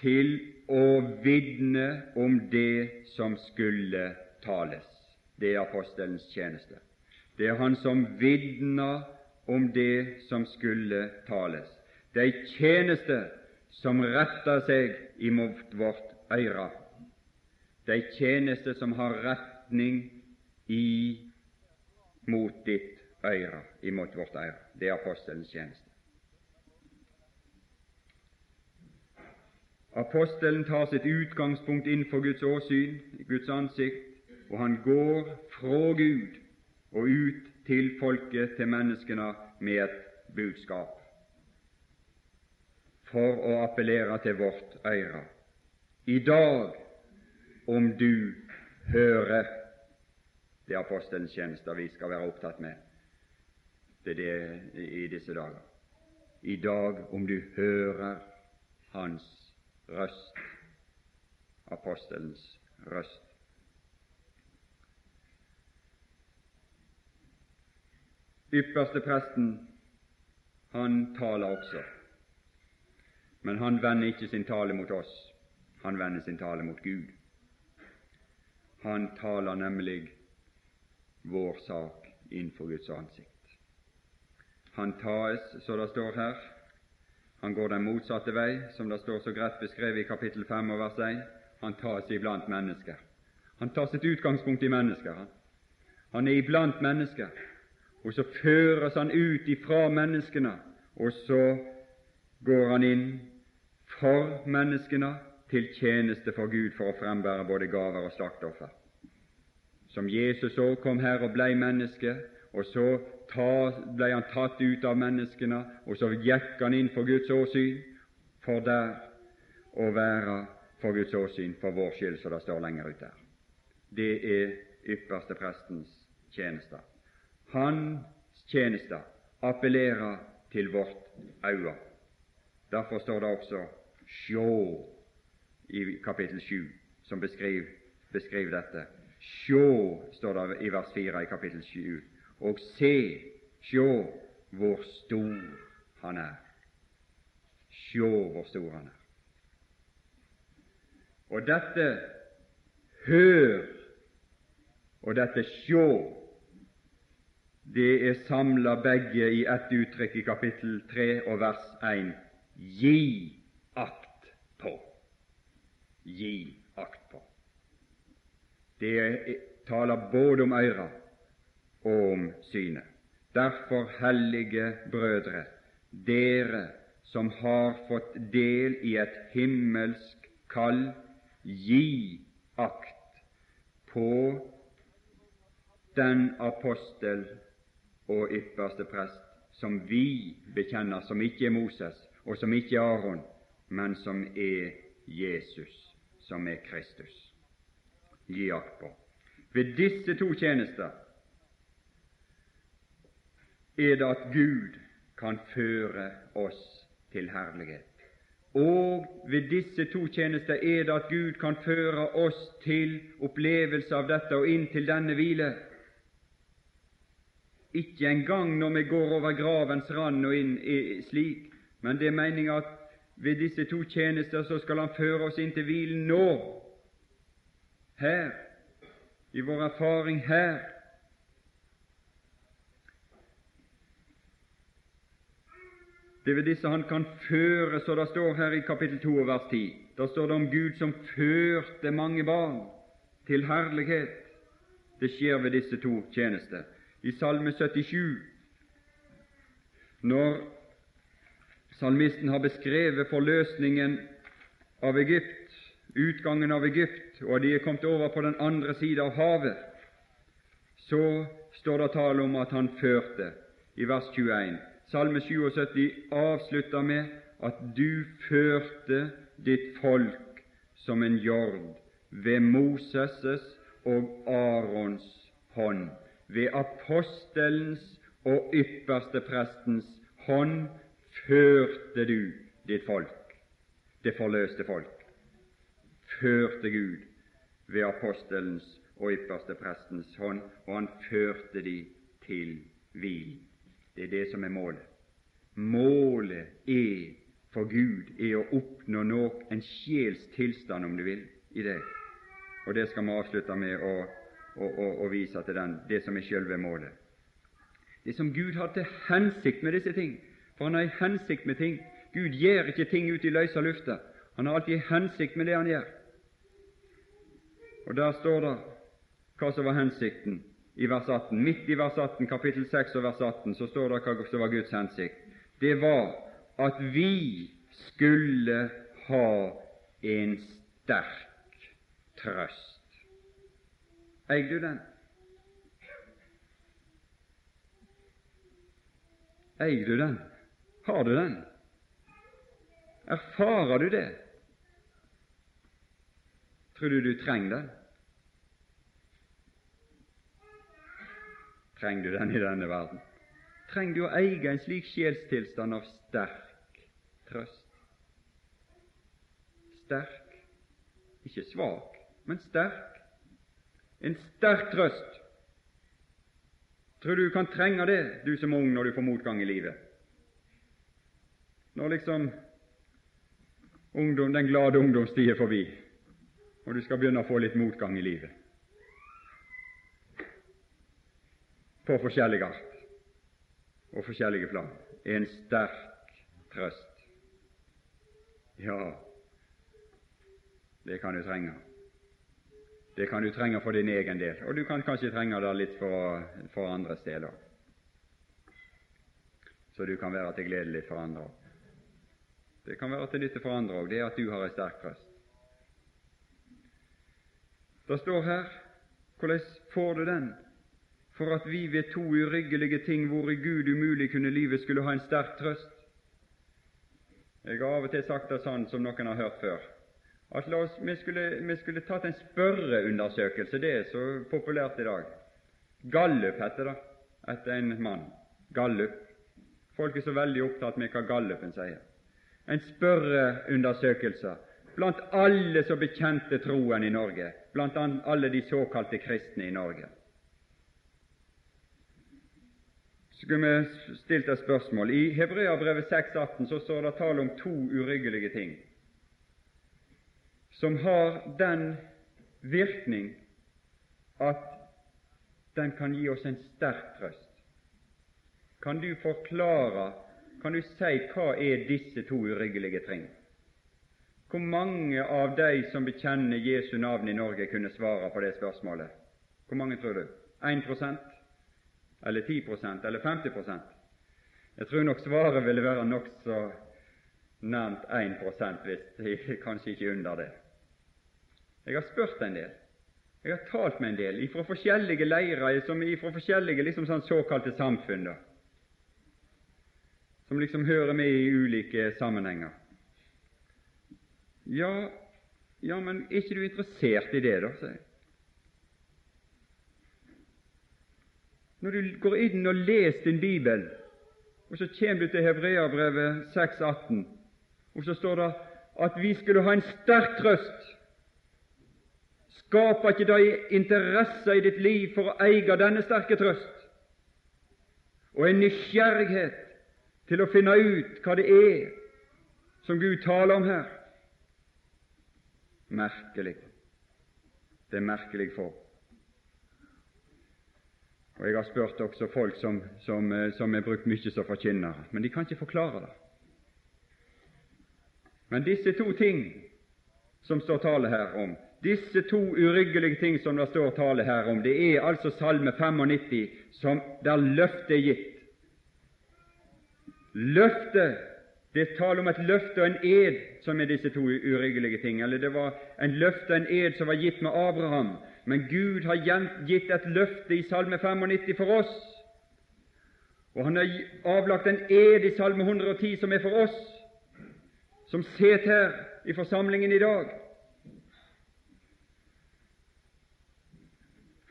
til å vitne om det som skulle tales. Det er apostelens tjeneste. Det er han som vitner om det som skulle tales. Det er tjeneste som retter seg imot vårt øyre. Det er tjeneste som har retning imot ditt øyre, imot vårt øyre. Det er apostelens tjeneste. Apostelen tar sitt utgangspunkt innenfor Guds åsyn, Guds ansikt, og han går fra Gud og ut til folket, til menneskene, med et budskap for å appellere til vårt øyre. I dag, om du hører Det er apostelens tjenester vi skal være opptatt med det er det i disse dager. I dag, om du hører Hans røst, apostelens røst. Ypperste presten, han taler også, men han vender ikke sin tale mot oss, han vender sin tale mot Gud. Han taler nemlig vår sak innenfor Guds ansikt. Han tas, så det står her, han går den motsatte vei, som det står så greit beskrevet i kapittel 5 og vers 1. Han tas iblant mennesker. Han tar sitt utgangspunkt i mennesker. Han, er iblant mennesker, og så føres han ut ifra menneskene, og så går han inn for menneskene, til tjeneste for Gud for å frembære både gaver og slakteoffer. Som Jesus òg kom her og blei menneske, og så blei han tatt ut av menneskene, og så gikk han inn for Guds åsyn, for der å være for Guds åsyn for vår skyld, som det står lenger ut der. Det er ypperste prestens tjenester. Hans tjenester appellerer til vårt øye. Derfor står det også 'sjå' i kapittel 7, som beskriver, beskriver dette. Sjå, står det i vers 4 i kapittel 7, og se, sjå hvor stor han er. Sjå hvor stor han er. Og dette hør og dette sjå, det er samla begge i ett uttrykk i kapittel 3 og vers 1. Gi akt på. Gi. Det taler både om øyra og om synet. Derfor, hellige brødre, dere som har fått del i et himmelsk kall, gi akt på den apostel og ypperste prest som vi bekjenner, som ikke er Moses, og som ikke er Aron, men som er Jesus, som er Kristus. Gi akt på. Ved disse to tjenester er det at Gud kan føre oss til herlighet. Og ved disse to tjenester er det at Gud kan føre oss til opplevelse av dette og inn til denne hvile. Ikke engang når vi går over gravens rand og inn slik, men det er meninga at ved disse to tjenester så skal Han føre oss inn til hvilen nå, her, i vår erfaring her. Det ved disse han kan føre, så det står her i kapittel 2 vers 10. Da står det om Gud som førte mange barn til herlighet. Det skjer ved disse to tjenester. I Salme 77, når salmisten har beskrevet forløsningen av Egypt, utgangen av Egypt, og de er kommet over på den andre sida av havet, så står det tale om at han førte, i vers 21. Salme 77 avslutter med at du førte ditt folk som en jord ved Moses' og Arons hånd, ved apostelens og ypperste prestens hånd førte du ditt folk, det forløste folk. Førte Gud ved apostelens og ypperste prestens hånd, og han førte de til hvil. Det er det som er målet. Målet er for Gud er å oppnå nok en sjels tilstand, om du vil, i det. Og det skal vi avslutte med å, å, å, å vise til den, det som er selve målet. Det som Gud har til hensikt med disse ting, for Han har en hensikt med ting. Gud gjør ikke ting ut i løse lufta. Han har alltid en hensikt med det Han gjør. Og der står det hva som var hensikten i vers 18. Midt i vers 18, kapittel 6 og vers 18, så står det hva som var Guds hensikt. Det var at vi skulle ha en sterk trøst. Eier du den? Eier du den? Har du den? Erfarer du det? Tror du du trenger den? Trenger du den i denne verden? Trenger du å eie en slik sjelstilstand av sterk trøst? Sterk, ikke svak, men sterk. En sterk trøst. Tror du du kan trenge det, du som er ung, når du får motgang i livet? Når liksom ungdom, den glade ungdomstid er forbi, og du skal begynne å få litt motgang i livet. på forskjellig art og forskjellige plan, en sterk trøst. Ja, det kan du trenge. Det kan du trenge for din egen del, og du kan kanskje trenge det litt for, for andres del. Så du kan være til glede litt for andre òg. Det kan være til nytte for andre òg, det at du har en sterk trøst. Det står her hvordan får du den? For at vi ved to uryggelige ting hvor i Gud umulig kunne livet, skulle ha en sterk trøst. Jeg har av og til sagt det sånn som noen har hørt før, at oss, vi, skulle, vi skulle tatt en spørreundersøkelse. Det er så populært i dag. Gallup heter det etter en mann. Gallup. Folk er så veldig opptatt med hva Gallupen sier. En spørreundersøkelse blant alle som bekjente troen i Norge, blant alle de såkalte kristne i Norge. Skulle vi stilt et spørsmål. I Hebreabrevet 6,18 så står det tale om to uryggelige ting som har den virkning at den kan gi oss en sterk trøst. Kan du forklare, kan du si hva er disse to uryggelige ting? Hvor mange av de som bekjenner Jesu navn i Norge, kunne svare på det spørsmålet? Hvor mange tror du? 1% eller 10% eller 50% Jeg tror nok svaret ville være nokså nærmt 1% hvis <laughs> kanskje ikke under det. Jeg har spurt en del. Jeg har talt med en del fra forskjellige leirer, fra forskjellige liksom sånn såkalte samfunn. da som liksom hører med i ulike sammenhenger. Ja, ja, men er ikke du interessert i det, da? sier jeg. Når du går inn og leser din bibel, og så kommer du til Hebreabrevet 6,18, og så står det at vi skulle ha en sterk trøst. Skaper ikke det interesse i ditt liv for å eie denne sterke trøst? Og en nysgjerrighet til å finne ut hva det er som Gud taler om her. Merkelig. Det er merkelig for. Og Jeg har spurt også folk som, som, som er brukt mye som forkynnere, men de kan ikke forklare det. Men disse to ting som står tale her om, disse to uryggelige ting som det står tale her om, det er altså Salme 95, som der løftet er gitt Løftet Det er tale om et løfte og en ed som er disse to uryggelige ting. Eller det var en løfte og en ed som var gitt med Abraham. Men Gud har gitt et løfte i Salme 95 for oss. Og han har avlagt en ed i Salme 110 som er for oss, som sitter her i forsamlingen i dag.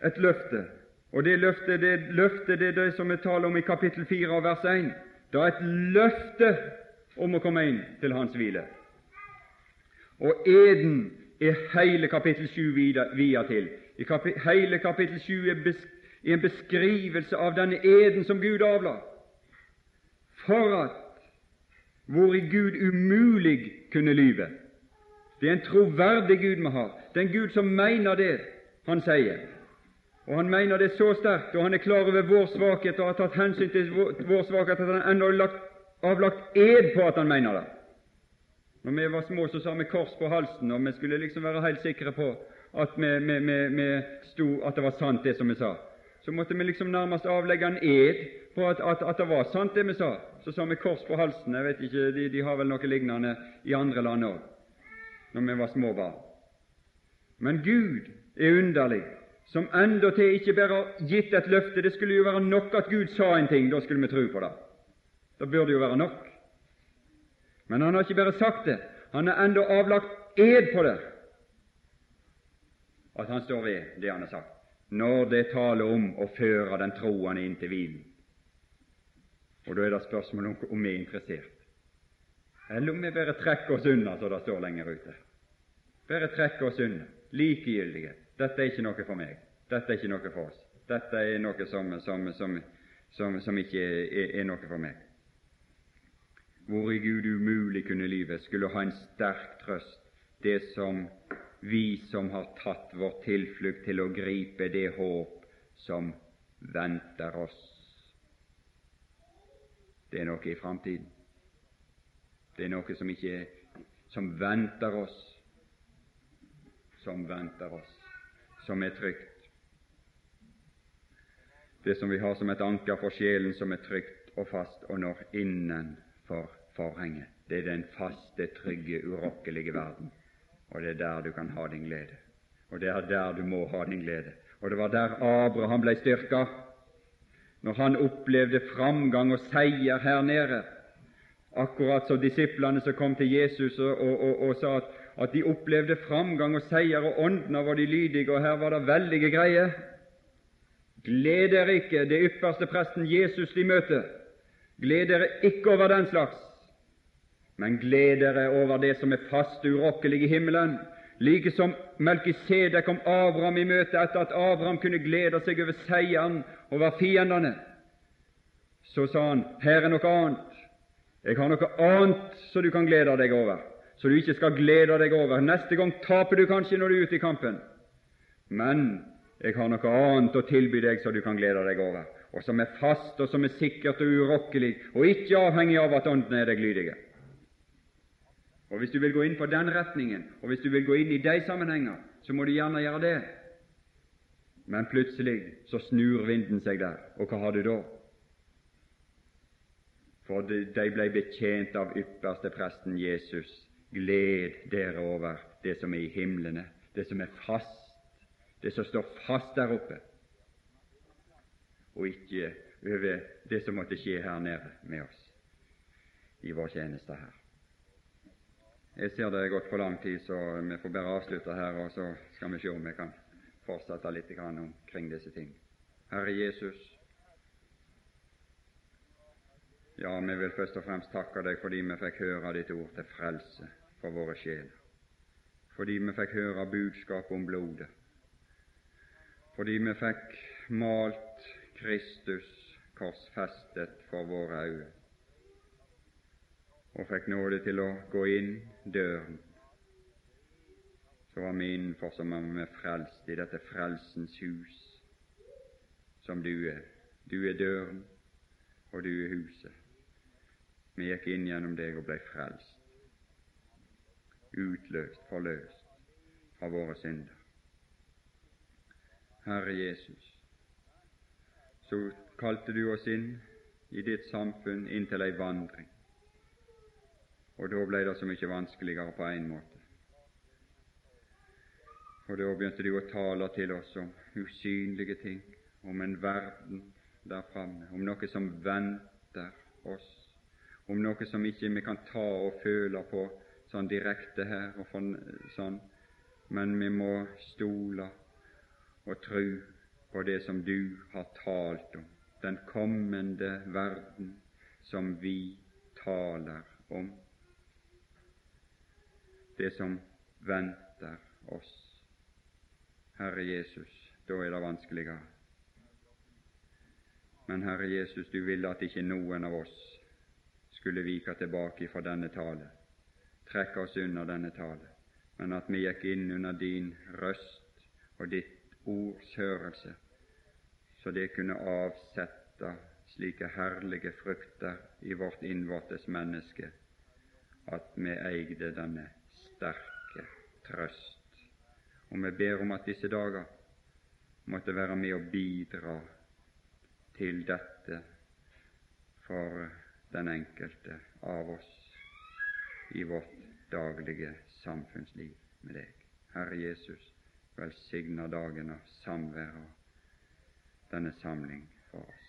Et løfte. Og det løftet det, løftet, det er det som vi taler om i kapittel 4 vers 1. Det er et løfte om å komme inn til hans hvile. Og eden er hele kapittel 7 via til. I kapit hele kapittel 7 er, en beskrivelse av denne eden som Gud avla, for at hvor i Gud umulig kunne lyve. Det er en troverdig Gud vi har. Det er en Gud som mener det han sier. Og han mener det så sterkt, og han er klar over vår svakhet og har tatt hensyn til vår svakhet at han ennå har avlagt ed på at han mener det. Når vi var små, så sa vi kors på halsen, og vi skulle liksom være helt sikre på at, vi, vi, vi, sto, at det var sant, det som vi sa. Så måtte vi liksom nærmest avlegge en ed på at, at, at, det var sant, det vi sa. Så sa vi kors på halsen. Jeg vet ikke, De, de har vel noe lignende i andre land òg, når vi var små barn. Men Gud er underlig som endatil ikke bare har gitt et løfte. Det skulle jo være nok at Gud sa en ting, da skulle vi tro på det. Det burde jo være nok. Men han har ikke bare sagt det, han har enda avlagt ed på det, at han står ved det han har sagt, når det taler om å føre den troende inn til hvilen. Og da er det spørsmål om vi er interessert, eller om vi bare trekker oss unna, så det står lenger ute. Bare trekker oss unna. likegyldige. Dette er ikke noe for meg. Dette er ikke noe for oss. Dette er noe som, som, som, som ikke er, er, noe for meg. Hvor i Gud umulig kunne livet skulle ha en sterk trøst, det som vi som har tatt vår tilflukt til å gripe det håp som venter oss. Det er noe i framtiden. Det er noe som ikke som venter oss, som venter oss som er trygt. Det som vi har som et anker for sjelen, som er trygt og fast og når innenfor forhenget. Det er den faste, trygge, urokkelige verden, og det er der du kan ha din glede. Og det er der du må ha din glede. Og det var der Abraham ble styrka, når han opplevde framgang og seier her nede. Akkurat som disiplene som kom til Jesus og, og, og sa at, at, de opplevde framgang og seier, og åndene var de lydige, og her var det veldige greier. Gled dere ikke, det ypperste presten Jesus de møter. Gled dere ikke over den slags, men gled dere over det som er fast urokkelig i himmelen, like som Melkisedek kom Abraham i møte etter at Abraham kunne glede seg over seieren over fiendene. Så sa han, her er noe annet. Jeg har noe annet så du kan glede deg over, så du ikke skal glede deg over. Neste gang taper du kanskje når du er ute i kampen, men jeg har noe annet å tilby deg så du kan glede deg over, og som er fast, og som er sikkert og urokkelig, og ikke avhengig av at åndene er deg lydige. Og Hvis du vil gå inn på den retningen, og hvis du vil gå inn i de sammenhenger, så må du gjerne gjøre det. Men plutselig så snur vinden seg der, og hva har du da? For de ble betjent av ypperste presten Jesus. Gled dere over det som er i himlene, det som er fast, det som står fast der oppe, og ikke over det som måtte skje her nede med oss i vår tjeneste her. Jeg ser det er gått for lang tid, så vi får bare avslutte her, og så skal vi se om vi kan fortsette litt omkring disse ting. Herre Jesus, ja, vi vil først og fremst takke deg fordi vi fikk høre ditt ord til frelse for våre sjeler, fordi vi fikk høre budskapet om blodet, fordi vi fikk malt Kristus korsfestet for våre øyne og fikk nåde til å gå inn døren, så var vi innenfor som om vi er frelst i dette frelsens hus som du er. Du er døren, og du er huset. Vi gikk inn gjennom deg og ble frelst, utløst, forløst fra våre synder. Herre Jesus, så kalte du oss inn i ditt samfunn inn til ei vandring og da ble det så mykje vanskeligere på en måte. Og da begynte du å tale til oss om usynlige ting, om en verden der framme, om noe som venter oss, om noe som ikke vi kan ta og føle på sånn direkte her, og sånn, men vi må stole og tro på det som du har talt om, den kommende verden som vi taler om det som venter oss. Herre Jesus, da er det vanskeligere. Men Herre Jesus, du ville at ikke noen av oss skulle vike tilbake fra denne tale, trekke oss under denne tale, men at vi gikk inn under din røst og ditt ords hørelse, så det kunne avsette slike herlige frukter i vårt innvortes menneske, at vi eide denne sterke trøst. Og vi ber om at disse dager måtte være med å bidra til dette for den enkelte av oss i vårt daglige samfunnsliv med deg. Herre Jesus, velsigna dagen og samværet denne samling for oss.